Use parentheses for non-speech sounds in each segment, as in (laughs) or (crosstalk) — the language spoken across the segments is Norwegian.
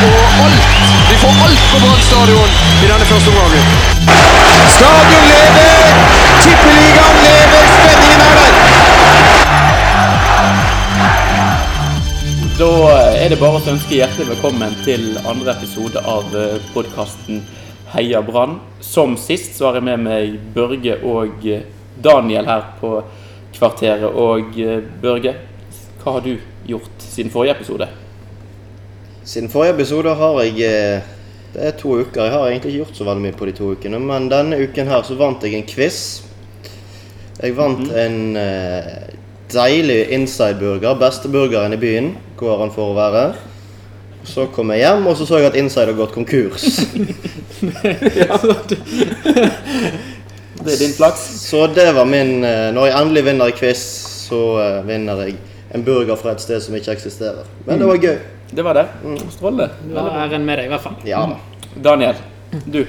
og alt. Vi får alt på Brann stadion i denne første omgangen. Stadion lever! Tippeligaen lever! Spenningen er der! Da er det bare å ønske hjertelig velkommen til andre episode av podkasten Heia Brann. Som sist så har jeg med meg Børge og eh, Daniel her på kvarteret. Og eh, Børge, hva har du gjort siden forrige episode? Siden forrige episode har jeg eh, Det er to uker. Jeg har egentlig ikke gjort så veldig mye på de to ukene, men denne uken her så vant jeg en quiz. Jeg vant en eh, deilig inside-burger. Beste burgeren i byen, går han for å være. Så kom jeg hjem, og så så jeg at Inside har gått konkurs. (laughs) Det er din flaks. Så det var min eh, Når jeg endelig vinner i quiz, så vinner jeg en burger fra et sted som ikke eksisterer. Men det var gøy. Det var det. Strålende. Da er æren med deg, i hvert fall. Ja. Daniel, du.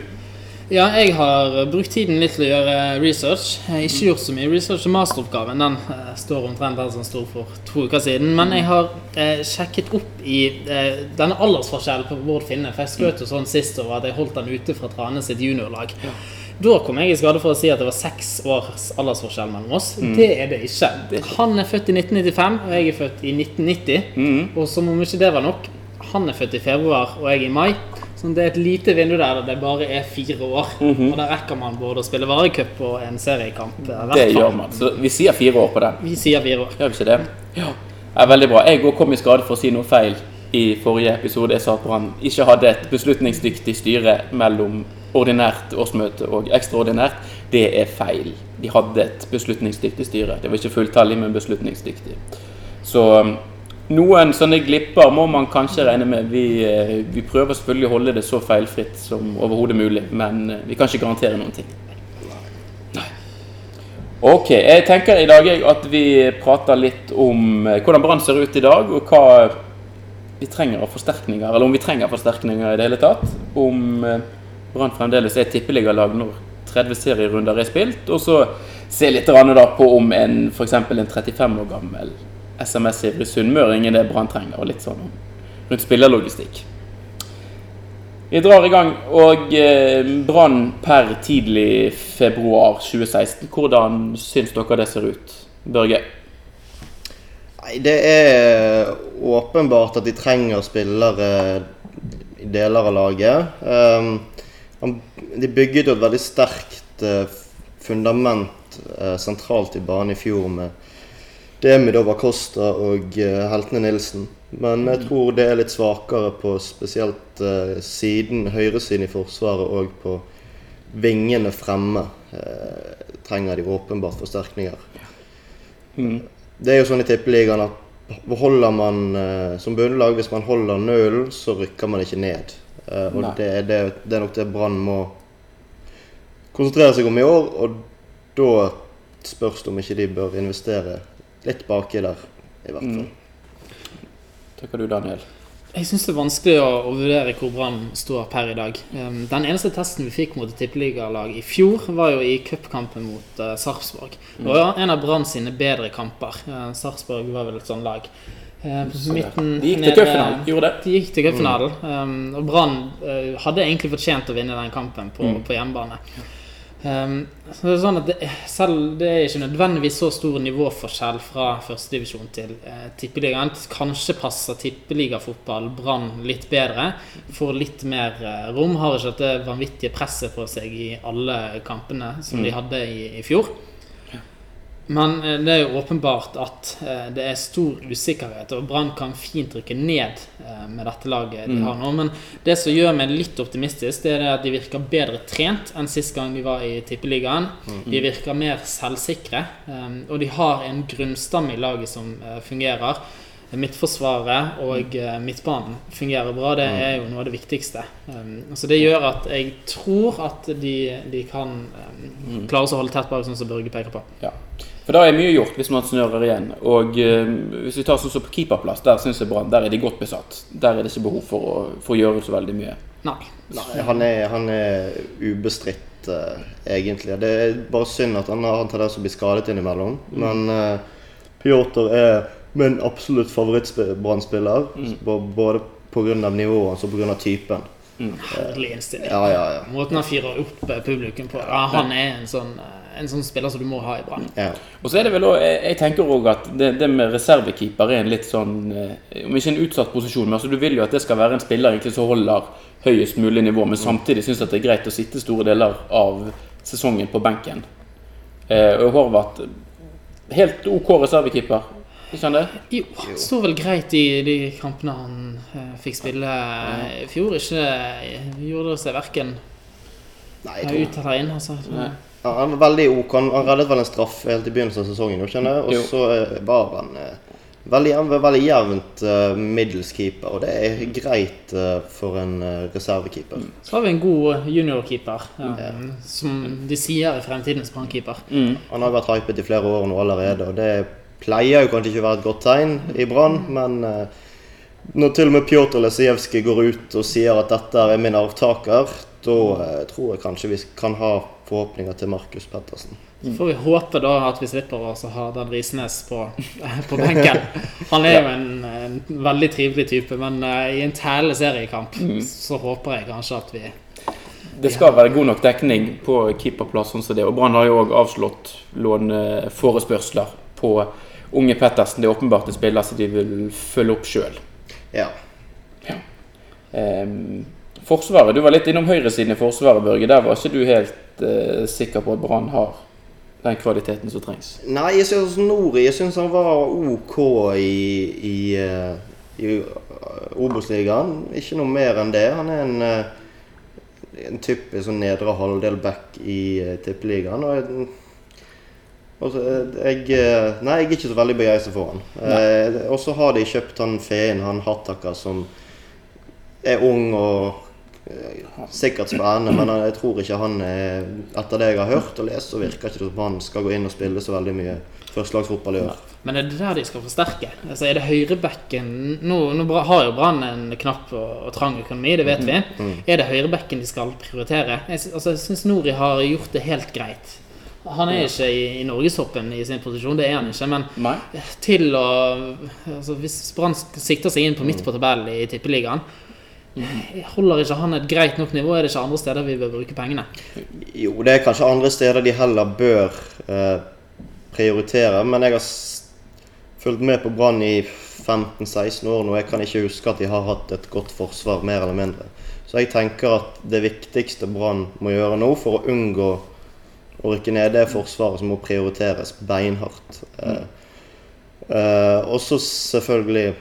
Ja, jeg har brukt tiden litt til å gjøre research. Jeg har ikke gjort så mye research. Masteroppgaven den eh, står omtrent den som sto for to uker siden. Men jeg har eh, sjekket opp i eh, denne aldersforskjellen på Bård Finne. For jeg skrøt jo sånn sist over at jeg holdt den ute fra Trane sitt juniorlag. Da kom jeg i skade for å si at det var seks års aldersforskjell mellom oss. Det er det ikke. Han er født i 1995, og jeg er født i 1990. Og som om ikke det var nok, han er født i februar, og jeg i mai. Så det er et lite vindu der der det bare er fire år. Og da rekker man både å spille varecup og en seriekamp. Det gjør man. Så vi sier fire år på den. Vi sier fire år. Gjør vi ikke det? Ja. er veldig bra. Jeg òg kom i skade for å si noe feil i forrige episode. Jeg sa at Brann ikke hadde et beslutningsdyktig styre mellom ordinært årsmøte og ekstraordinært. Det er feil. De hadde et beslutningsdyktig styre. Det var ikke fulltallig, men beslutningsdyktig. Så um, noen sånne glipper må man kanskje regne med. Vi, eh, vi prøver selvfølgelig å holde det så feilfritt som overhodet mulig, men eh, vi kan ikke garantere noen ting. Ok, jeg tenker i dag at vi prater litt om eh, hvordan Brann ser ut i dag, og hva vi trenger av forsterkninger, eller om vi trenger forsterkninger i det hele tatt. Om Brann fremdeles er tippeligalag når 30 serierunder er spilt, og så se litt på om en f.eks. en 35 år gammel SMS-ivrig sunnmøring er det Brann trenger, og litt sånn rundt spillerlogistikk. Vi drar i gang, og eh, Brann per tidlig februar 2016. Hvordan syns dere det ser ut? Børge? Nei, det er åpenbart at de trenger spillere i deler av laget. De bygget jo et veldig sterkt eh, fundament eh, sentralt i banen i fjor med Demidov Acosta og uh, Heltene Nilsen. Men jeg tror det er litt svakere på spesielt eh, siden, høyresiden i Forsvaret og på vingene fremme. eh, trenger de åpenbart forsterkninger. Det er jo sånn i Tippeligaen at holder man eh, som bunnlag, hvis man holder nullen, så rykker man ikke ned. Eh, og det, det, det er nok det Brann må konsentrere seg om i år. Og da spørs det om ikke de bør investere litt baki der, i hvert fall. Takker du, Daniel? Jeg syns det er vanskelig å, å vurdere hvor Brann står per i dag. Um, den eneste testen vi fikk mot et tippeligalag i fjor, var jo i cupkampen mot uh, Sarpsborg. Det var jo en av Brann sine bedre kamper. Uh, Sarpsborg var vel et sånt lag. På midten De gikk til cupfinalen, gjorde det? De gikk til cupfinalen. Um, og Brann uh, hadde egentlig fortjent å vinne den kampen på, Mm. på hjemmebane. Um, så det er sånn at det, selv det er ikke nødvendigvis så stor nivåforskjell fra førstedivisjon til uh, tippeligaen. Kanskje passer tippeligafotball Brann litt bedre. Får litt mer uh, rom. Har ikke dette vanvittige presset på seg i alle kampene som de hadde i, i fjor. Men eh, det er jo åpenbart at eh, det er stor usikkerhet, og Brann kan fint rykke ned eh, med dette laget de har nå. Men det som gjør meg litt optimistisk, det er at de virker bedre trent enn sist gang de var i Tippeligaen. De virker mer selvsikre, og de har en grunnstamme i laget som fungerer. midtforsvaret og eh, midtbanen fungerer bra. Det Mm. er jo noe av det viktigste. Så det gjør at jeg tror at de, de kan Mm. klare å holde tett bak, sånn som Børge peker på. Ja. For da er mye gjort hvis man snører igjen. Og eh, hvis vi tar sånn som på keeperplass, der syns jeg Brann der er de godt besatt. Der er det ikke behov for å, for å gjøre så veldig mye. Nei. Nei, han er, han er ubestridt, eh, egentlig. Det er bare synd at han har en tendens til å bli skadet innimellom. Men eh, Pjotr er min absolutt favoritt-Brann-spiller. Både pga. nivået hans og pga. typen. Herlig innstilling. Ja, ja, ja. Måten han fyrer opp eh, publikum på. Ja, han er en sånn, eh, en sånn spiller som du må ha i Brann. ja. Og så er det vel også, jeg, tenker òg at det, det med reservekeeper er en litt sånn eh, Om ikke en utsatt posisjon, men altså du vil jo at det skal være en spiller egentlig som holder høyest mulig nivå, men samtidig syns at det er greit å sitte store deler av sesongen på benken. Eh, og Horvath helt OK reservekeeper, ikke han det? Jo, han sto vel greit i de kampene han eh, fikk spille i fjor. Ikke gjorde det seg verken Nei, jeg tror ut eller inn. Altså. Nei. Ja, Han var veldig ok. Han, han reddet vel en straff helt i begynnelsen av sesongen. jeg. Og så eh, var han eh, veldig, veldig jevnt uh, middels keeper. Og det er greit uh, for en uh, reservekeeper. Så har vi en god juniorkeeper, eh, som de sier er fremtidens brannkeeper. Mm. Han har vært hypet i flere år nå allerede, og det pleier jo kanskje ikke å være et godt tegn i Brann, men eh, når til og med Pjotr Lesijevskij går ut og sier at dette er min arvtaker, da eh, tror jeg kanskje vi kan ha forhåpninger til Markus Pettersen. Så får vi håpe da at vi slipper å ha Dan Risnes på, (laughs) på benken. Han er jo en, en veldig trivelig type, men eh, i en tælende seriekamp så håper jeg kanskje at vi Det skal være god nok dekning på keeperplass, sånn som det. Og Brann har jo òg avslått låneforespørsler på unge Pettersen. Det er åpenbart en spiller som de vil følge opp sjøl. Ja. Ehm, forsvaret, Du var litt innom høyresiden i Forsvaret, Børge. Der var ikke du helt uh, sikker på at Brann har den kvaliteten som trengs. Nei, jeg synes Nori Jeg synes han var OK i, i, eh, i eh, Obos-ligaen. Ikke noe mer enn det. Han er en, en typisk sånn nedre halvdel back i tippeligaen. Og altså, jeg eh, Nei, jeg er ikke så veldig begeistra for han. Eh, og så har de kjøpt han Feen, han Hattaka, som er ung og eh, sikkert spennende, men jeg tror ikke han er Etter det jeg har hørt og lest, så virker ikke det som han skal gå inn og spille så veldig mye førstelagsfotball i år. Men er det der de skal forsterke? Altså Er det høyrebekken Nå, nå har jo Brann en knapp og, og trang økonomi, det vet vi. Er det høyrebekken de skal prioritere? Jeg, altså, jeg syns Nori har gjort det helt greit. Han er ikke i, i norgestoppen i sin posisjon, det er han ikke. Men Nei. til å altså, Hvis Brann sikter seg inn på midt på tabellen i Tippeligaen, holder ikke han et greit nok nivå? Er det ikke andre steder vi bør bruke pengene? Jo, det er kanskje andre steder de heller bør eh, prioritere, men jeg har fulgt med på Brann i 15-16 år nå. Jeg kan ikke huske at de har hatt et godt forsvar, mer eller mindre. Så jeg tenker at det viktigste Brann må gjøre nå for å unngå å rykke ned, det er forsvaret som må prioriteres beinhardt. Eh, eh, og selvfølgelig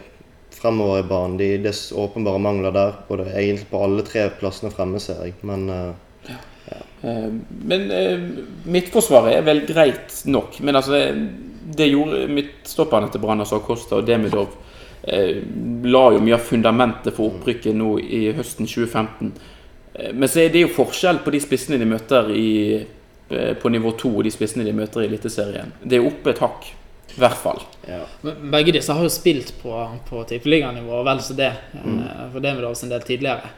fremover i banen. De, det er åpenbare mangler der, både egentlig på alle tre plassene fremme, ser jeg. Men eh, Eh, Men eh, midtforsvaret er vel greit nok. Men altså, det gjorde midtstopperne til Brann, altså Costa og Demidov, eh, la jo mye av fundamentet for opprykket nå i høsten 2015. Eh, Men så er det jo forskjell på de spissene de møter i, eh, på nivå 2 de spissene de møter i Eliteserien. Det er oppe et hakk. I hvert fall. ja. Begge disse har jo spilt på, på tippeliganivå, og vel så det. Mm. For det med oss en del tidligere.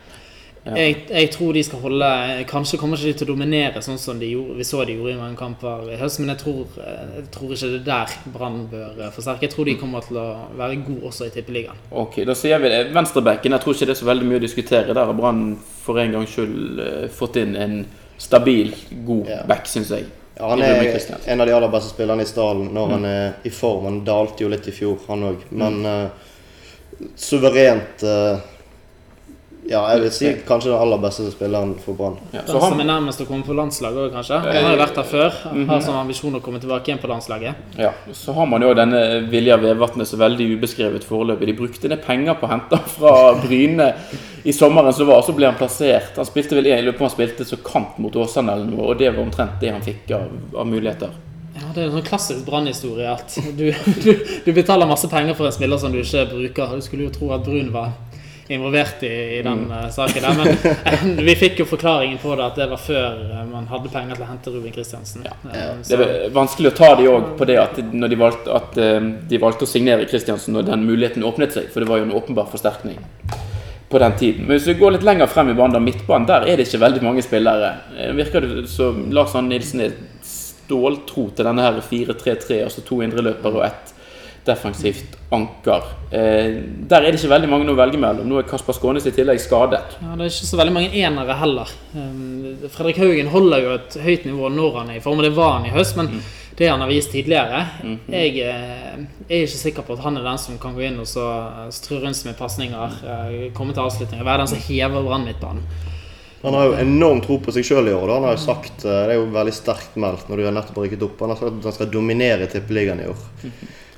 Ja. Jeg, jeg tror de skal holde Kanskje kommer ikke de til å dominere sånn som de gjorde, vi så de gjorde i mange kamper i høst, men jeg tror, eh, jeg tror ikke det er der Brann bør eh, forsterke. Jeg tror de kommer til å være gode også i tippeligaen. Ok, da sier vi det. Venstrebacken, jeg tror ikke det er så veldig mye å diskutere. Der har Brann for en gangs skyld eh, fått inn en stabil, god Ja. back, syns jeg. Ja, han er en av de aller beste spillerne i stallen når han er i form. Han dalte jo litt i fjor, han òg. Men eh, suverent eh, Ja, jeg vil si kanskje den aller beste spilleren for Brann. Ja, Den som er nærmest å komme på landslaget òg, kanskje. Han har jo vært der før. Har som ambisjon å komme tilbake igjen på landslaget. ja, så har man jo denne Vilja Vevatnet så veldig ubeskrevet foreløpig. De brukte ned penger på å hente han fra Bryne i sommeren som var, og så ble han plassert. Han spilte vel i løpet av han spilte så kant mot Åsane eller noe, og det var omtrent det han fikk av, av muligheter. Ja, Det er en sånn klassisk brannhistorie at du, (laughs) du, du betaler masse penger for en spiller som du ikke bruker. Du skulle jo tro at Brun var involvert i, i den mm. saken der, men eh, vi fikk jo forklaringen på det at det var før eh, man hadde penger til å hente Ruben Kristiansen. Ja. Det er vanskelig å ta de òg på det at de valgte, at eh, de valgte å signere Kristiansen når den muligheten åpnet seg, for det var jo en åpenbar forsterkning på den tiden. Men hvis vi går litt lenger frem i banen, da, midtbanen, der er det ikke veldig mange spillere. Eh, Virker det som Lars Arne Nilsen er ståltro til denne her 4-3-3, altså to indreløpere og ett defensivt anker. Eh, der er det ikke veldig mange å velge mellom. Nå er Kasper Skånes i tillegg skadet. Ja, Det er ikke så veldig mange enere heller. Um, Fredrik Haugen holder jo et høyt nivå når han er i form, og det var han i høst. Men det han har vist tidligere Jeg eh, er ikke sikker på at han er den som kan gå inn og så eh, strø rundt seg med pasninger, eh, komme til avslutninger, være den som hever Brann midtbanen. Han har jo enorm tro på seg sjøl i år. da. Han har jo sagt, eh, Det er jo veldig sterkt meldt når du har nettopp rykket opp. Han har sagt at han skal dominere tippeligaen i år.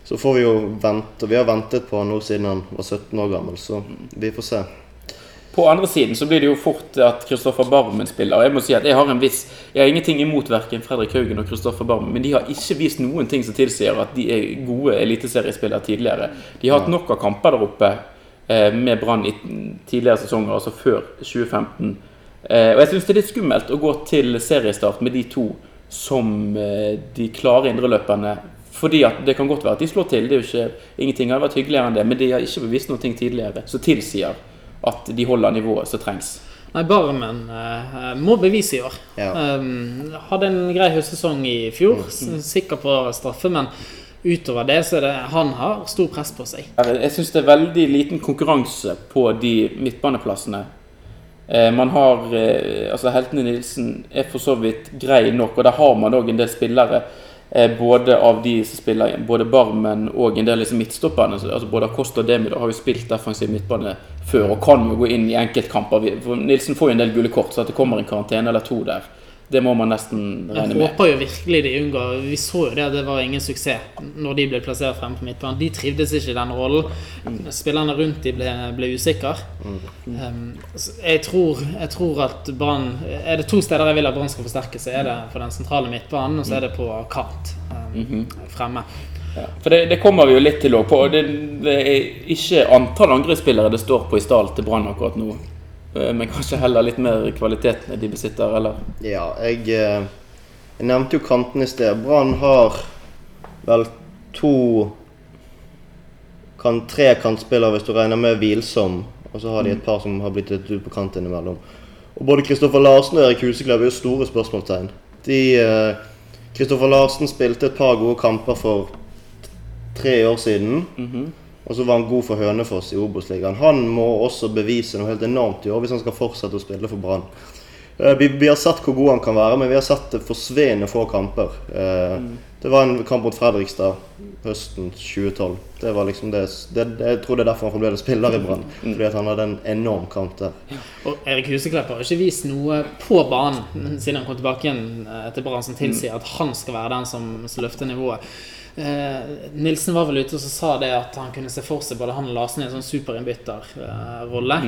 Så får vi jo vente. Vi har ventet på han nå siden han var 17 år gammel, så vi får se. På andre siden så blir det jo fort at Kristoffer Barmen spiller. Og jeg må si at jeg har en viss Jeg har ingenting imot verken Fredrik Haugen og Kristoffer Barmen, men de har ikke vist noen ting som tilsier at de er gode eliteseriespillere tidligere. De har hatt nok av kamper der oppe eh, med Brann i tidligere sesonger, altså før 2015. Eh, og jeg syns det er litt skummelt å gå til seriestart med de to som eh, de klare indreløperne. Fordi at det kan godt være at de slår til. Det er jo ikke, ingenting har vært hyggeligere enn det. Men de har ikke bevist noe tidligere som tilsier at de holder nivået som trengs. Nei, Barmen eh, må bevise i år. Ja. Um, hadde en grei høstsesong i fjor, s- sikker på straffe, men utover det så er det han har stor press på seg. Jeg syns det er veldig liten konkurranse på de midtbaneplassene. Eh, Man har eh, Altså, Heltene Nilsen er for så vidt grei nok, og der har man òg en del spillere. Eh, Både av de som spiller både Barmen og en del liksom midtstopperne. Altså både Acosta og Demir har jo spilt defensiv midtbane før og kan jo gå inn i enkeltkamper. Nilsen får jo en del gule kort, så at det kommer en karantene eller to der, det må man nesten Jeg regne med. håper jo virkelig de unngår Vi så jo det det var ingen suksess når de ble plassert fremme på midtbanen. De trivdes ikke i den rollen. Spillerne rundt de ble, ble usikre. Um, jeg, tror, jeg tror at Brann Er det to steder jeg vil at Brann skal forsterke, så er det på den sentrale midtbanen, og så er det på kant um, fremme. Ja, for det, det kommer vi jo litt til òg Det, det er ikke antall angrepsspillere det står på i stall til Brann akkurat nå. Eh, Men kanskje heller litt mer kvalitetene de besitter, eller? Ja, jeg, eh, jeg nevnte jo kantene i sted. Brann har vel to kan, Tre kantspillere hvis du regner med hvilsom. Og så har de et par som har blitt litt ut på kant innimellom. Og både Kristoffer Larsen og Erik Huseklev er jo store spørsmålstegn. De eh, Kristoffer Larsen spilte et par gode kamper for tre år siden. Og så var han god for Hønefoss i Obos-ligaen. Han må også bevise noe helt enormt i år hvis han skal fortsette å spille for Brann. Eh, Vi, vi har sett hvor god han kan være, men vi har sett det forsvinnende få kamper. Eh, Det var en kamp mot Fredrikstad høsten 2012. Det var liksom det, det, det Jeg tror det er derfor han fremdeles spiller i Brann. Fordi at han hadde en enorm kamp der. Og Erik Huseklepp har ikke vist noe på banen siden han kom tilbake igjen etter til Brann som tilsier at han skal være den som, som løfter nivået. Eh, Nilsen var vel ute og så sa det at han kunne se for seg både han og Larsen i en sånn superinnbytterrolle.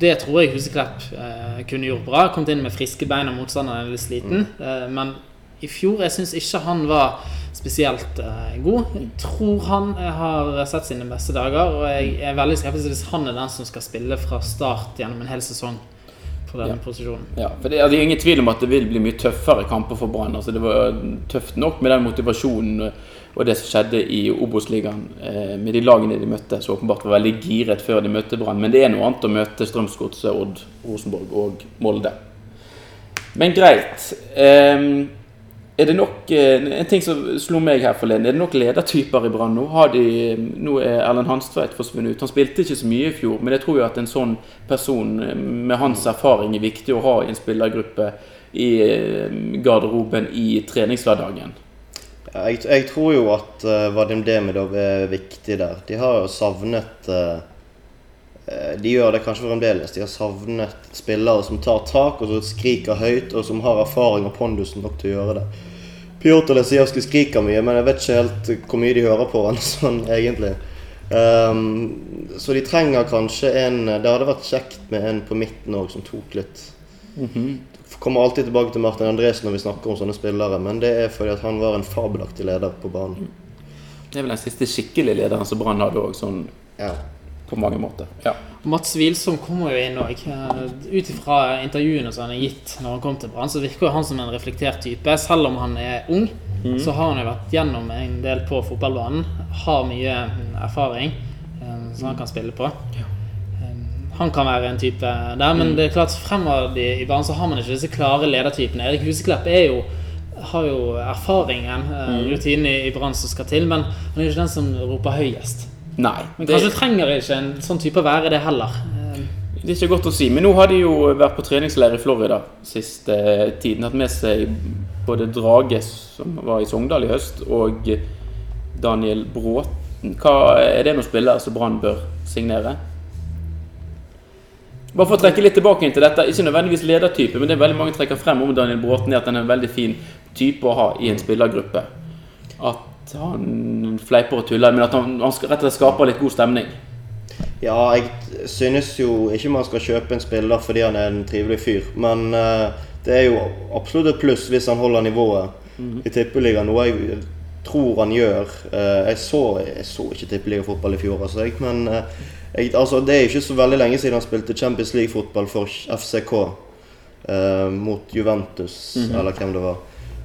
Det tror jeg Huseklepp eh, kunne gjort bra. Kommet inn med friske bein og motstanderen er litt sliten. Eh, men i fjor jeg syns ikke han var spesielt eh, god. Jeg tror han eh, har sett sine beste dager, og jeg er veldig skeptisk hvis han er den som skal spille fra start gjennom en hel sesong Ja. Ja, for det, altså, det er ingen tvil om at det vil bli mye tøffere kamper for Brann. Altså, det var tøft nok med den motivasjonen og det som skjedde i Obos-ligaen eh, med de lagene de møtte, som åpenbart var veldig giret før de møtte Brann. Men det er noe annet å møte Strømsgodset, Odd, Rosenborg og Molde. Men greit. Eh, er det nok eh, En ting som slo meg her forleden. Er det nok ledertyper i Brann nå? De, nå er Erlend Hanstveit forsvunnet ut. Han spilte ikke så mye i fjor, men jeg tror jo at en sånn person eh, med hans erfaring er viktig å ha i en spillergruppe i eh, garderoben i treningshverdagen. Jeg, jeg tror jo at uh, Vadim Demidov er viktig der. De har jo savnet eh, eh, De gjør det kanskje fremdeles. De har savnet spillere som tar tak og som skriker høyt, og som har erfaring og pondusen nok til å gjøre det. Pjotr Lesijevskij skriker mye, men jeg vet ikke helt hvor mye de hører på han (laughs) sånn egentlig. Um, så de trenger kanskje en Det hadde vært kjekt med en på midten òg som tok litt kommer alltid tilbake til Martin Andresen når vi snakker om sånne spillere, men det er fordi at han var en fabelaktig leder på banen. Det er vel den siste skikkelige lederen som Brann hadde òg, sånn Ja. på mange måter. Ja. Mats Wilsom kommer jo inn òg. Ut ifra intervjuene som han har gitt når han kom til Brann, så virker jo han som en reflektert type. Selv om han er ung, så har han jo vært gjennom en del på fotballbanen. Har mye mm, erfaring eh, som han kan spille på. Eh, Han kan være en type der, men det er klart fremover i, i banen så har man ikke disse klare ledertypene. Erik Huseklepp er jo har jo erfaringen, mm. rutinen i, i Brann som skal til, men han er jo ikke den som roper høyest. Nei, Men det, kanskje trenger ikke en sånn type å være det heller. Eh, det er ikke godt å si. Men nå har de jo vært på treningsleir i Florida siste eh, tiden. Hatt med seg både Drage, som var i Sogndal i høst, og Daniel Bråten. Hva, er det noen spillere som Brann bør signere? Bare for å trekke litt tilbake til dette, ikke nødvendigvis ledertype, men det er veldig mange trekker frem om Daniel Bråten, at han er en veldig fin type å ha i en spillergruppe. At han fleiper og tuller, men at han, han rett og slett skaper litt god stemning. Ja, jeg synes jo ikke man skal kjøpe en spiller fordi han er en trivelig fyr. Men uh, det er jo absolutt et pluss hvis han holder nivået i tippeligaen, noe jeg tror han gjør. Eh, jeg, så, jeg så ikke tippeligafotball i fjor, altså, jeg, men eh, jeg, altså, det er ikke så veldig lenge siden han spilte Champions League-fotball for FCK eh, mot Juventus, eller hvem det var.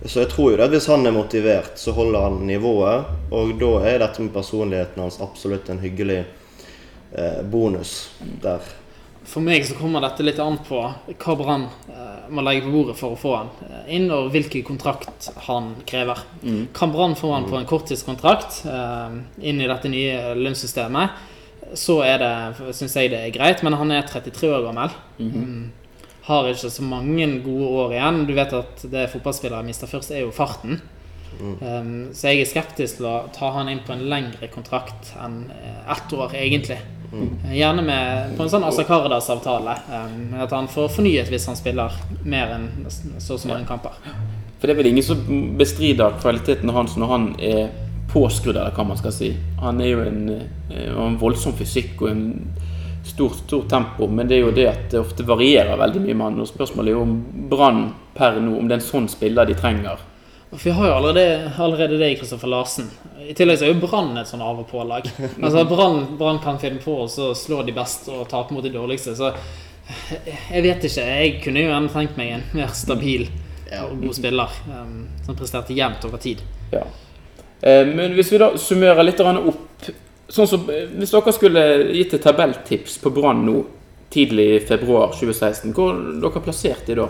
Så jeg tror jo det at hvis han er motivert, så holder han nivået. Og da er dette med personligheten hans absolutt en hyggelig eh, bonus der. For meg så kommer dette litt an på hva Brann eh, må legge på bordet for å få han eh, inn, og hvilken kontrakt han krever. Kan Brann få han på en korttidskontrakt eh, inn i dette nye lønnssystemet, så er det, syns jeg det er greit. Men han er 33 år gammel. Mm. Har ikke så mange gode år igjen. Du vet at det fotballspillere mister først, er jo farten. Um, så jeg er skeptisk til å ta han inn på en lengre kontrakt enn eh, ett år, egentlig. Eh, Gjerne med, på en sånn Asa Karadas-avtale. Um, at han får fornyet hvis han spiller mer enn så og så mange kamper. For det er vel ingen som bestrider kvaliteten hans når han er påskrudd, eller hva man skal si. Han er jo en, eh, en voldsom fysikk og en stor, stor tempo, men det er jo det at det ofte varierer veldig mye med han. Og spørsmålet er jo om Brann per nå, om det er en sånn spiller de trenger. For vi har jo allerede, allerede det i Kristoffer Larsen. I tillegg så er jo Brann et sånn av og på-lag. (laughs) Altså Brann Brann kan finne på å slå de beste og tape mot de dårligste. Så jeg vet ikke. Jeg kunne jo gjerne tenkt meg en mer stabil og god spiller. Um, som presterte jevnt over tid. Ja. Eh, Men hvis vi da summerer litt opp sånn som, eh, Hvis dere skulle gitt et tabelltips på Brann nå, tidlig i februar 2016, hvor dere plassert de da?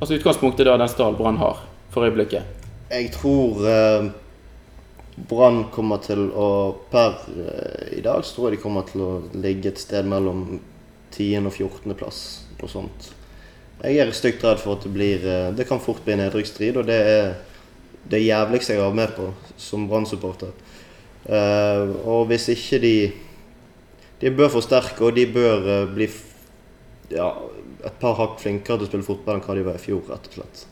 Altså Utgangspunktet da den stall Brann har for øyeblikket. Jeg tror eh, Brann kommer til å Per eh, i dag så tror jeg de kommer til å ligge et sted mellom 10. og 14. plass. Noe sånt. Jeg er stygt redd for at det blir eh, Det kan fort bli nedrykksstrid, og det er det jævligste jeg har vært med på som Brann-supporter. Eh, og hvis ikke de De bør forsterke, og de bør eh, bli ja, et par hakk flinkere til å spille fotball enn hva de var i fjor, rett og slett.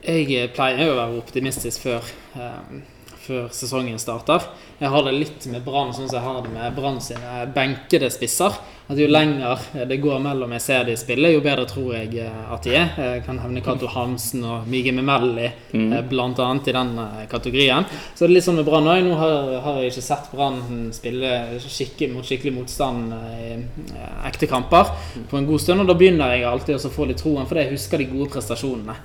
Jeg eh, pleier jo å være optimistisk før, eh, før sesongen starter. Jeg har det litt med Brann sånn som jeg har det med Brann sine benkede spisser. At Jo lenger det går mellom jeg ser de spille, jo bedre tror jeg eh, at de er. Jeg kan hevne Cato Hansen og Mige Memelli eh, blant annet i den eh, kategorien. Så det er litt sånn med Brann òg. Nå har, har jeg ikke sett Brann spille skikkelig mot skikkelig motstand eh, i eh, ekte kamper på en god stund. Og da begynner jeg alltid å få litt troen, for jeg husker de gode prestasjonene.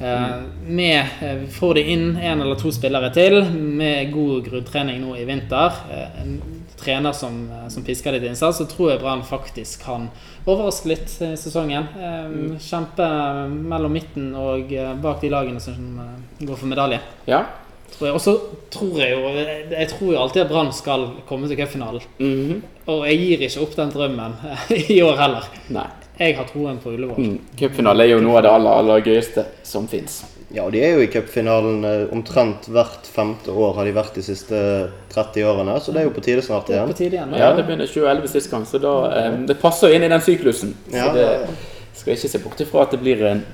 Eh, med eh, Får de inn én eller to spillere til, med god grunntrening nå i vinter, eh, trener som, eh, som pisker litt innsats, så tror jeg Brann faktisk kan overraske litt i sesongen. Mm. Kjempe mellom midten og eh, bak de lagene som eh, går for medalje. Ja. Og så tror jeg jo Jeg tror jo alltid at Brann skal komme til cupfinalen. Mhm. Og jeg gir ikke opp den drømmen (laughs) i år heller. Nei. Jeg har troen på Ullevål. Mm. Cupfinale er jo noe av det aller, aller gøyeste som fins. Ja, de er jo i cupfinalen eh, omtrent hvert femte år har de vært de siste 30 årene, så det er jo på tide snart igjen. Det er på tide igjen. Ja, det begynner 2011 sist gang, så da, um, det passer inn i den syklusen. Så Ja. det skal jeg ikke se bort ifra at det blir en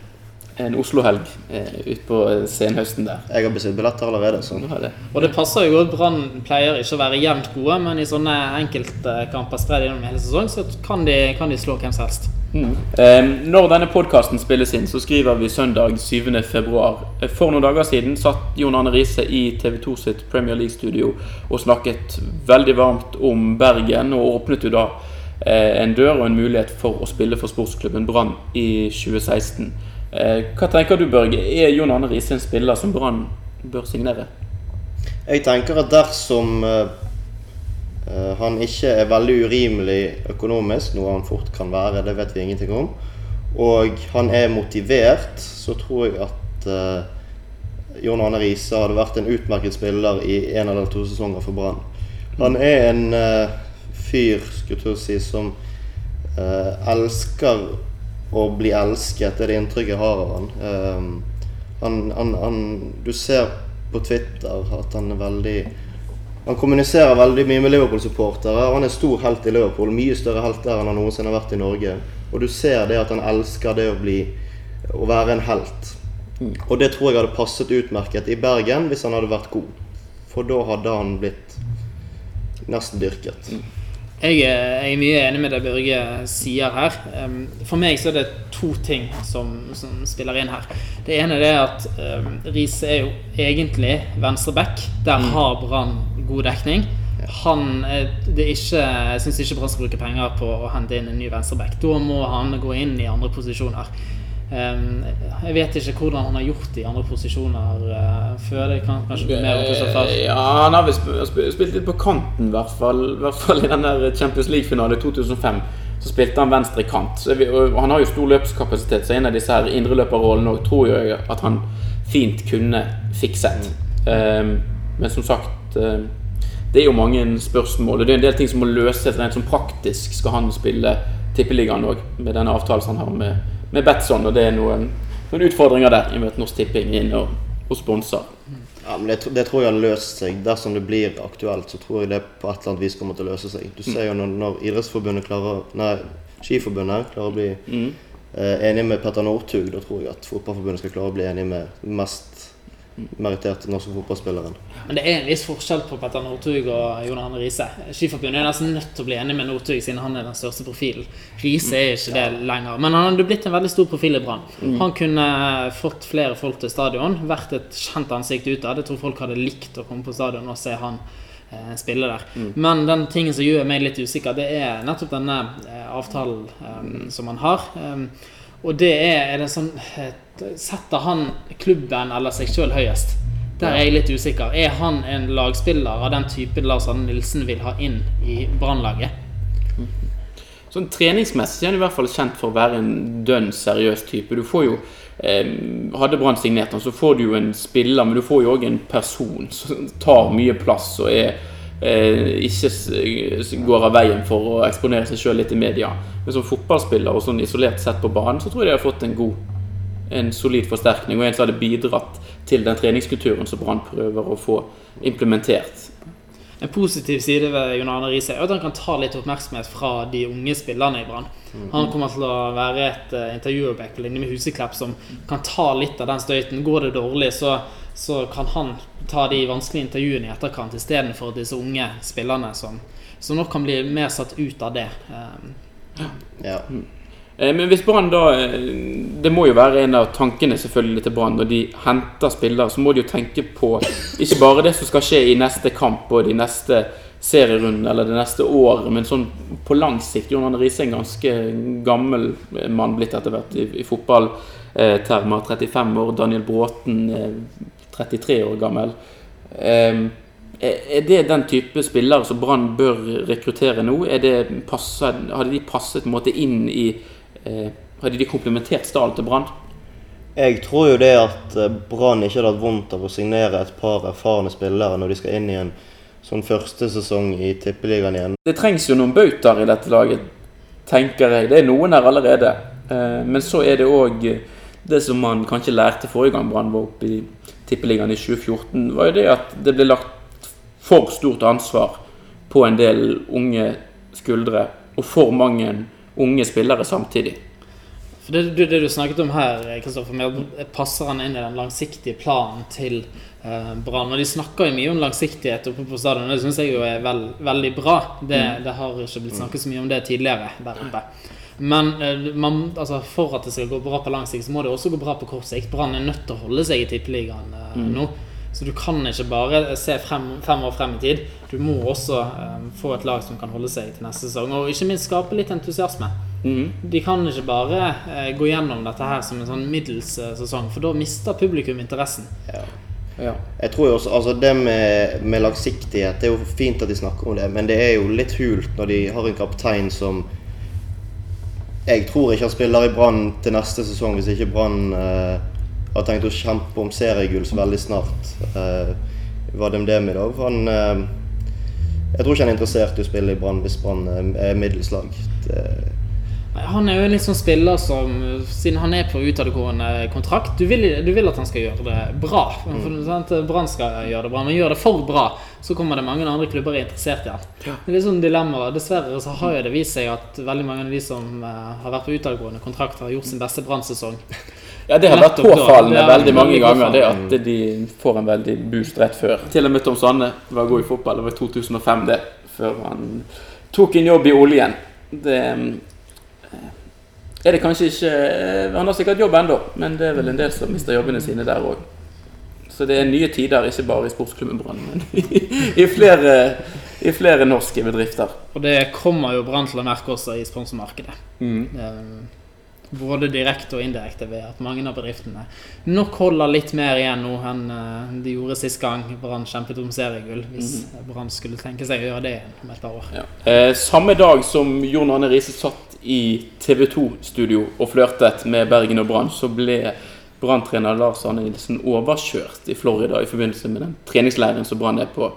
en Oslo-helg eh, utpå senhøsten der. Jeg har bestilt billetter allerede, så har det. Og det passer jo godt. Brann pleier ikke å være jevnt gode, men i sånne enkeltkamper spredd gjennom hele sesong, så kan de, kan de slå hvem som helst. Mm. Eh, når denne podkasten spilles inn, så skriver vi søndag 7. februar. Eh, For noen dager siden satt Jon Arne Riise i TV 2 sitt Premier League-studio og snakket veldig varmt om Bergen, og åpnet jo da eh, en dør og en mulighet for å spille for sportsklubben Brann i 2016. Eh, hva tenker du, Børge? Er Jon Arne Riise en spiller som Brann bør signere? Jeg tenker at dersom eh, han ikke er veldig urimelig økonomisk, noe han fort kan være, det vet vi ingenting om, og han er motivert, så tror jeg at uh, Jon Arne Riise hadde vært en utmerket spiller i en eller to sesonger for Brann. Han er en uh, fyr, skulle jeg si, som uh, elsker å bli elsket. Det er det inntrykket jeg har av han. Eh, han, han, han Du ser på Twitter at han er veldig Han kommuniserer veldig mye med Liverpool-supportere. og Han er stor helt i Liverpool. Mye større helt der enn han noensinne har vært i Norge. Og du ser det at han elsker det å bli Å være en helt. Og det tror jeg hadde passet utmerket i Bergen hvis han hadde vært god. For da hadde han blitt nesten dyrket. Jeg er, jeg er mye enig med det Børge sier her. For meg så er det to ting som, som spiller inn her. Det ene er det at um, Riise er jo egentlig venstre back. Der har Brann god dekning. Han det er ikke, Jeg syns ikke Brann skal bruke penger på å hente inn en ny venstreback. Da må han gå inn i andre posisjoner. Jeg vet ikke hvordan han har gjort det i andre posisjoner eh, før. Det kan kanskje bli mer om Eh, Ja, han har vel spilt litt på kanten, i hvert fall, i hvert fall i den der Champions League-finalen i 2005. Så spilte han venstre kant. Så vi, og han har jo stor løpskapasitet, så en av disse her indreløperrollene òg tror jeg at han fint kunne fikset. Um, men som sagt um, Det er jo mange spørsmål, og det er en del ting som må løses rent sånn praktisk. Skal han spille Tippeligaen òg, med den avtalen han har med, med Betson? Og det er noen, noen utfordringer der, i møte Norsk Tipping inn og, og sponser. Ja, men det, det tror jeg har løst seg. Dersom det blir aktuelt, så tror jeg det på et eller annet vis kommer til å løse seg. Du ser jo når, når Idrettsforbundet klarer Nei, Skiforbundet klarer å bli eh, enig med Petter Northug, da tror jeg at Fotballforbundet skal klare å bli enig med mest meritterte norske fotballspilleren. Men det er en viss forskjell på Petter Northug og Jon Arne Riise. Skiforbundet er nesten nødt til å bli enig med Northug, siden han er den største profilen. Riise er ikke det lenger. Men han hadde blitt en veldig stor profil i Brann. Han kunne fått flere folk til stadion, vært et kjent ansikt utad. Jeg tror folk hadde likt å komme på stadion og se han eh, spille der. Men den tingen som gjør meg litt usikker, det er nettopp denne eh, avtalen um, som han har. Um, og det er, er det sånn Setter han klubben eller seg sjøl høyest? Der er jeg litt usikker. Er han en lagspiller av den typen Lars Arne Nilsen vil ha inn i Brannlaget? Sånn treningsmessig er han i hvert fall kjent for å være en dønn seriøs type. Du får jo eh, Hadde Brann signert han, så får du jo en spiller, men du får jo òg en person som tar mye plass og er eh, ikke går av veien for å eksponere seg sjøl litt i media. Men som fotballspiller og sånn isolert sett på banen, så tror jeg de har fått en god en solid forsterkning, og en som hadde bidratt til den treningskulturen som Brann prøver å få implementert. En positiv side ved Jon Arne Riise er at han kan ta litt oppmerksomhet fra de unge spillerne i Brann. Han kommer til å være et uh, intervjuobjekt på linje med Huseklepp som kan ta litt av den støyten. Går det dårlig, så, så kan han ta de vanskelige intervjuene i etterkant istedenfor disse unge spillerne som, som nok kan bli mer satt ut av det. Um, Ja. Eh, Men hvis Brann da eh, Det må jo være en av tankene selvfølgelig til Brann når de henter spillere, så må de jo tenke på ikke bare det som skal skje i neste kamp og de neste serierundene eller det neste året, men sånn på lang sikt. Jon Arne Riise er en ganske gammel mann blitt etter hvert i, i fotballtermer. 35 år. Daniel Bråten eh, 33 år gammel. Eh, er det den type spillere som Brann bør rekruttere nå? Er det passet, hadde de passet måte inn i eh, Hadde de komplementert stallen til Brann? Jeg tror jo det at eh, Brann ikke hadde hatt vondt av å signere et par erfarne spillere når de skal inn i en sånn første sesong i Tippeligaen igjen. Det trengs jo noen bautaer i dette laget, tenker jeg. Det er noen her allerede. Eh, men så er det òg det som man kanskje lærte forrige gang Brann var oppe i Tippeligaen i 2014, var jo det at det ble lagt for stort ansvar på en del unge skuldre, og for mange unge spillere samtidig. For det, det, du snakket om her, Kristoffer, passer han inn i den langsiktige planen til eh, Brann? Og de snakker jo mye om langsiktighet oppe på stadion, det syns jeg jo er vel, veldig bra. Det, det har ikke blitt snakket så mye om det tidligere der oppe. Men eh, man, altså, for at det skal gå bra på lang sikt, så må det også gå bra på kort sikt. Brann er nødt til å holde seg i Tippeligaen eh, nå. Så du kan ikke bare se frem, fem år frem i tid. Du må også um, få et lag som kan holde seg til neste sesong, og ikke minst skape litt entusiasme. De kan ikke bare eh, gå gjennom dette her som en sånn middels eh, sesong, for da mister publikum interessen. Ja. Jeg tror jo også, altså Det med, med langsiktighet Det er jo fint at de snakker om det, men det er jo litt hult når de har en kaptein som Jeg tror ikke han spiller i Brann til neste sesong hvis ikke Brann eh, har tenkt å kjempe om seriegull så veldig snart. Eh, Vadim Demidov han eh, Jeg tror ikke han er interessert i å spille i Brann hvis Brann eh, er middels lag. Han er jo en litt sånn spiller som, siden han er på utadgående kontrakt du vil, du vil at han skal gjøre det bra. Mm. Brann skal gjøre det bra, men gjør det for bra, så kommer det mange andre klubber er interessert i han. Det er litt sånn dilemma. Dessverre så har jo det vist seg at veldig mange av de som eh, har vært på utadgående kontrakt, har gjort sin beste Brann-sesong. Ja, det har vært påfallende Det er veldig mange ganger, det at de får en veldig boost rett før. Til og med Tom Sanne var god i fotball, det var i 2005 det, før han tok en jobb i oljen. Det eh, er det kanskje ikke eh, Han har sikkert jobb ennå, men det er vel en del som mister jobbene sine der òg. Så det er nye tider, ikke bare i sportsklubben Brann, men (laughs) i, flere, i flere norske bedrifter. Og det kommer jo Brann til å merke også i sponsormarkedet. Eh, Både direkte og indirekte ved at mange av bedriftene nok holder litt mer igjen nå enn eh, de gjorde sist gang Brann kjempet om seriegull. Hvis Brann skulle tenke seg å gjøre det igjen om et par år. Ja. Eh, samme dag som Jon Arne Riise satt i TV 2-studio og flørtet med Bergen og Brann, så ble Brann-trener Lars Arne Nilsen overkjørt i Florida i forbindelse med den treningsleiren som Brann er på.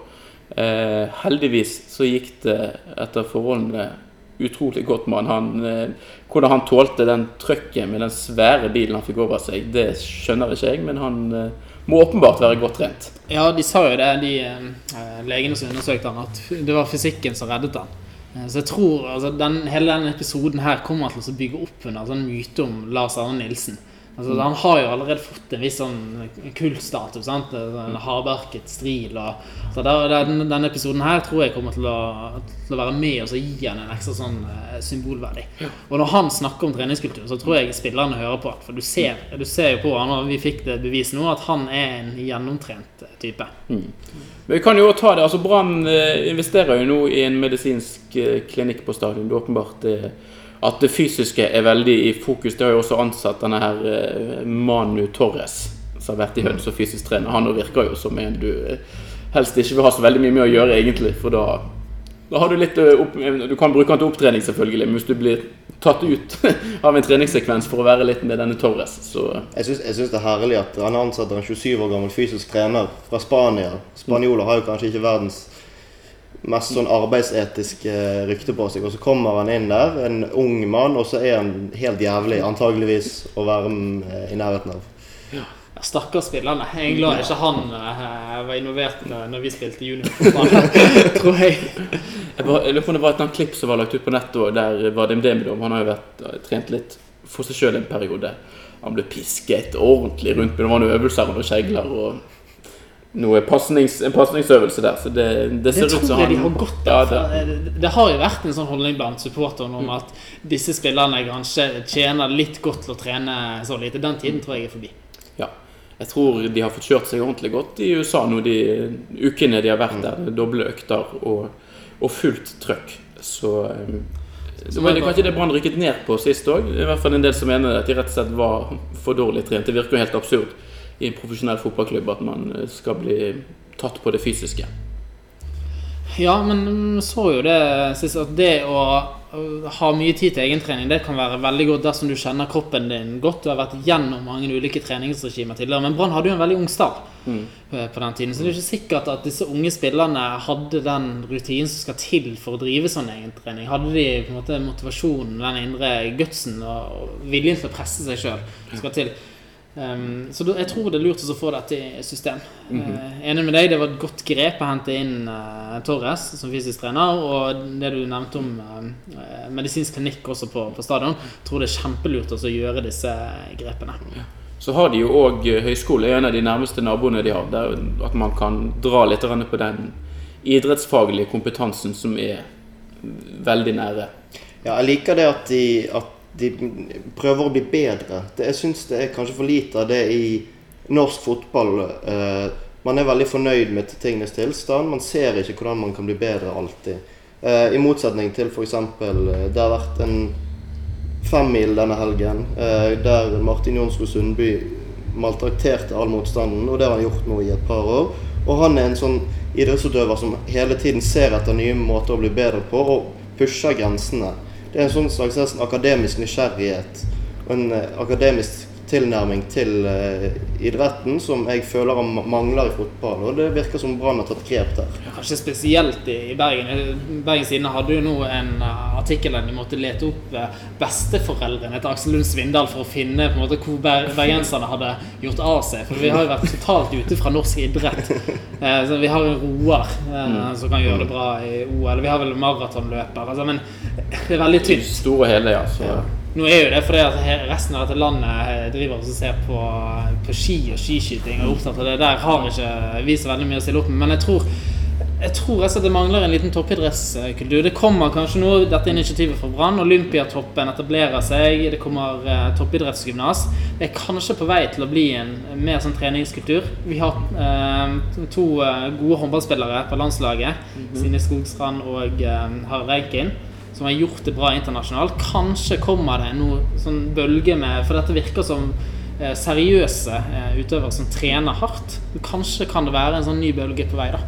Eh, heldigvis så gikk det etter forholdene utrolig godt med han. eh, hvordan han tålte den trøkken med den svære bilen han fikk over seg, det skjønner ikke jeg, men han eh, må åpenbart være godt trent. Ja, de sa jo det, de eh, legene som undersøkte han, at det var fysikken som reddet han. Så jeg tror altså, den, hele denne episoden her kommer til å bygge opp under en sånn myte om Lars Arne Nilsen. Altså, Han har jo allerede fått en viss sånn kultstatus. sant? En hardbarket stril. Og, så der, den, denne episoden her tror jeg kommer til å, til å være med og så gi han en ekstra sånn eh, symbolverdi. Og når han snakker om treningskultur, så tror jeg spillerne hører på. For du ser, du ser jo på han, og vi fikk det bevist nå, at han er en gjennomtrent type. type. Men vi kan jo ta det, altså Brann eh, investerer jo nå i en medisinsk eh, klinikk på stadion. Det åpenbart eh, at det fysiske er veldig i fokus. Det har jo også ansatt denne her eh, Manu Torres, som har vært i Høns og fysisk trener. Han virker jo som en du eh, helst ikke vil ha så veldig mye med å gjøre, egentlig. For da, da har du litt eh, opp, Du kan bruke han til opptrening, selvfølgelig, men hvis du blir tatt ut (laughs) av en treningssekvens for å være litt med denne Torres, så Jeg syns, det er herlig at han ansetter en 27 år gammel fysisk trener fra Spania. Spanjoler har jo kanskje ikke verdens mest sånn arbeidsetisk rykte på seg. Og så kommer han inn der, en ung mann, og så er han helt jævlig, antageligvis, å være i nærheten av. Ja, Stakkars spillerne. Jeg er glad ikke han eh, var involvert når, vi spilte juniorfotball, (laughs) tror jeg. Jeg, bare, jeg lurer på om det var et annet klipp som var lagt ut på nettet, der Vadim Demidov Han har jo vært, eh, trent litt for seg sjøl en periode. Han ble pisket ordentlig rundt, men det var noen øvelser og noen kjegler og noe pasnings, en pasningsøvelse der. Så det, det Det ut som han de har godt ja, av. det, det, det har jo vært en sånn holdning blant supporterne om at disse spillerne kanskje tjener litt godt til å trene så lite. Den tiden tror jeg er forbi. ja. Jeg tror de har fått kjørt seg ordentlig godt i USA nå de ukene de har vært der. Doble økter og, og fullt trøkk. Så um, så var det kanskje det Brann rykket ned på sist òg. I hvert fall en del som mener at de rett og slett var for dårlig trent. Det virker jo helt absurd i en profesjonell fotballklubb at man eh, skal bli tatt på det fysiske. Ja, men vi så jo det sist at det å ha mye tid til egentrening det kan være veldig godt dersom du kjenner kroppen din godt. Du har vært gjennom mange ulike treningsregimer tidligere. Men Brann hadde jo en veldig ung stall mm. på den tiden. Så det er ikke sikkert at disse unge spillerne hadde den rutinen som skal til for å drive sånn egentrening. Hadde de på en måte motivasjonen, den indre gutsen og viljen til å presse seg sjøl skal til. Um, så da, jeg tror det er lurt å få dette i system. Eh, enig med deg, det var et godt grep å hente inn uh, Torres som fysisk trener. Og det du nevnte om uh, medisinsk klinikk også på, på stadion, tror det er kjempelurt å gjøre disse grepene. Så har de jo òg høyskole, en av de nærmeste naboene de har. Der at man kan dra litt på den idrettsfaglige kompetansen som er veldig nære. Ja, jeg liker det at de, at de prøver å bli bedre. Det, jeg syns det er kanskje for lite av det i norsk fotball. Eh, man er veldig fornøyd med tingenes tilstand. Man ser ikke hvordan man kan bli bedre alltid. Eh, I motsetning til f.eks. Eh, det har vært en femmil denne helgen eh, der Martin Jonsrud Sundby maltrakterte all motstanden, og det har han gjort nå i et par år. Og han er en sånn idrettsutøver som hele tiden ser etter nye måter å bli bedre på, og pusher grensene. Det er en sånn slags en akademisk nysgjerrighet og en eh, akademisk tilnærming til eh, idretten som jeg føler mangler i fotball. Og det virker som Brann har tatt grep der. Kanskje spesielt i Bergen. Bergens Tidende hadde jo nå en uh, artikkel der de måtte lete opp uh, besteforeldrene til Aksel Lund Svindal for å finne på en måte hvor ber bergenserne hadde gjort av seg. For vi har jo vært totalt ute fra norsk idrett. Uh, så vi har en roer som kan gjøre det bra i OL. Vi har vel maratonløper. Altså, men det er veldig tynt. Store hele, ja. Så. Nå er jo det fordi at resten av dette landet eh, driver og ser på, på ski og skiskyting og er opptatt av det. Der har ikke vi så veldig mye å stille opp med. Men jeg tror jeg tror altså det mangler en liten toppidrettskultur. Det kommer kanskje nå, dette initiativet for Brann. Olympiatoppen etablerer seg. Det kommer eh, toppidrettsgymnas. Det er kanskje på vei til å bli en mer sånn treningskultur. Vi har eh, to eh, gode håndballspillere på landslaget. Mm -hmm. Sine Skogstrand og eh, Harald Reikin som har gjort det bra internasjonalt. Kanskje kommer det noe sånn bølge med For dette virker som eh, seriøse eh, utøvere som trener hardt. Kanskje kan det være en sånn ny bølge på vei, da.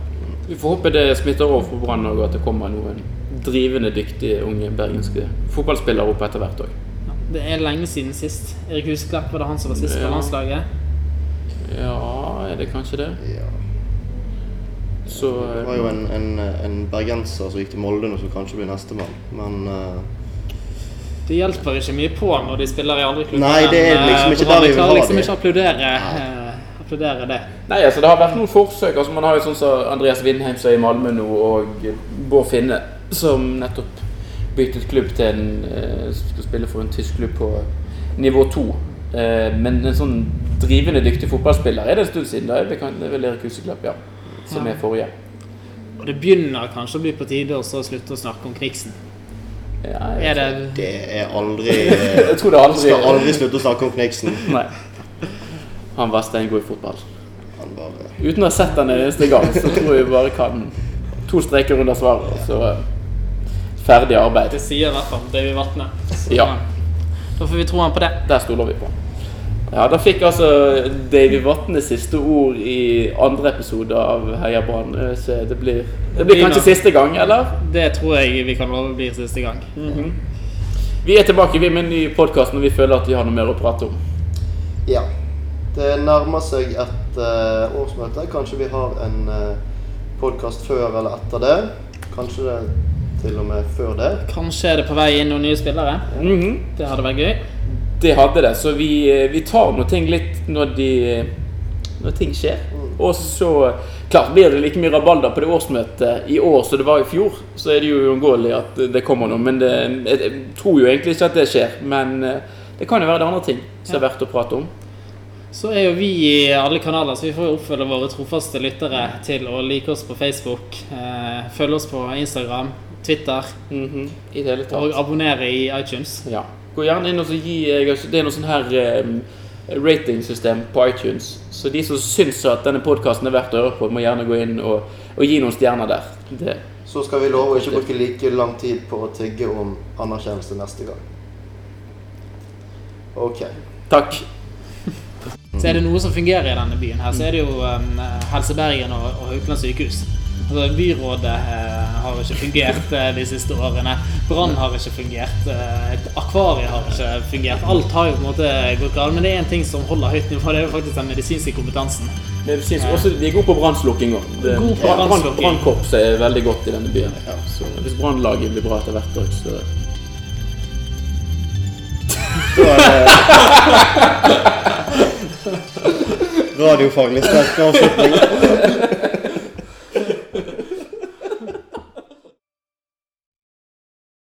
Vi får håpe det smitter over for Brann og at det kommer noen drivende dyktige unge bergenske fotballspillere opp etter hvert òg. Ja, det er lenge siden sist. Erik Husklepp var det han som var sist på landslaget? Ja, er det kanskje det? Ja. Så, det var jo en, en, en, bergenser som gikk til Molde nå, som kanskje blir nestemann, men uh, Det hjelper ikke mye på når de spiller i andre klubber. Nei, det er liksom ikke der vi vil ha liksom ikke applaudere, uh, applaudere det. Nei, altså det har vært noen forsøk. altså Man har jo sånn som Andreas Vindheim som er i Malmö nå, og Bård Finne som nettopp byttet klubb til en uh, Skal spille for en tysk klubb på nivå to. men en sånn drivende dyktig fotballspiller er det en stund siden. Da er det vel Erik Huseklepp, ja som er forrige. Og det begynner kanskje å bli på tide å slutte å snakke om Kniksen. Ja, er det... det er aldri (laughs) Jeg tror det aldri Skal aldri slutte å snakke om Kniksen. Nei. Han var steingod i fotball. Bare... Uten å ha sett han en eneste gang, så tror jeg vi bare kan to streker under svaret, så uh, ferdig arbeid. Det sier i hvert fall Davy Vatne. Ja. Da får vi tro han på det. Der stoler vi på. Ja, Da fikk altså Davy Vatne siste ord i andre episode av Heia Brann. Eh, så det blir, det blir kanskje siste gang, eller? Det tror jeg vi kan love blir siste gang. Mm -hmm. Vi er tilbake vi med en ny podkast når vi føler at vi har noe mer å prate om. Ja. Det nærmer seg et uh, årsmøte. Kanskje vi har en uh, podkast før eller etter det. Kanskje det til og med før det. Kanskje er det på vei inn noen nye spillere. Mm -hmm. Det hadde vært gøy. Det hadde det. Så vi, eh, vi tar noe ting litt når, de, når ting skjer. Og så Klart blir det like mye rabalder på det årsmøtet i år som det var i fjor. Så er det jo uunngåelig at det kommer noe. Men det, jeg tror jo egentlig ikke at det skjer. Men eh, det kan jo være det andre ting som er verdt å prate om. Så er jo vi i alle kanaler, så vi får jo oppfølge våre trofaste lyttere til å like oss på Facebook, eh, følge oss på Instagram, Twitter mm -hmm. I det hele tatt. og abonnere i iTunes. Ja. Gå gjerne inn og gi eh, Det er noe sånn her um, ratingsystem på iTunes. Så de som syns at denne podkasten er verdt å høre på, må gjerne gå inn og, og gi noen stjerner der. Det. Så skal vi love å ikke bruke like lang tid på å tigge om anerkjennelse neste gang. Ok. Takk. Så er det noe som fungerer i denne byen her, så er det jo um, Helse Bergen og, og Haukeland sykehus. Altså, byrådet eh, har ikke fungert eh, de siste årene. Brann har ikke fungert. Eh, akvariet har ikke fungert. Alt har jo på en måte gått galt. Men det er en ting som holder høyt nivå. Det er jo faktisk den medisinske kompetansen. Medisinsk, også, de er gode på brannslukking òg. Brannkorpset er veldig godt i denne byen. Ja, så hvis brannlaget blir bra etter hvert òg, så (laughs) Radiofaglig sterk avslutning.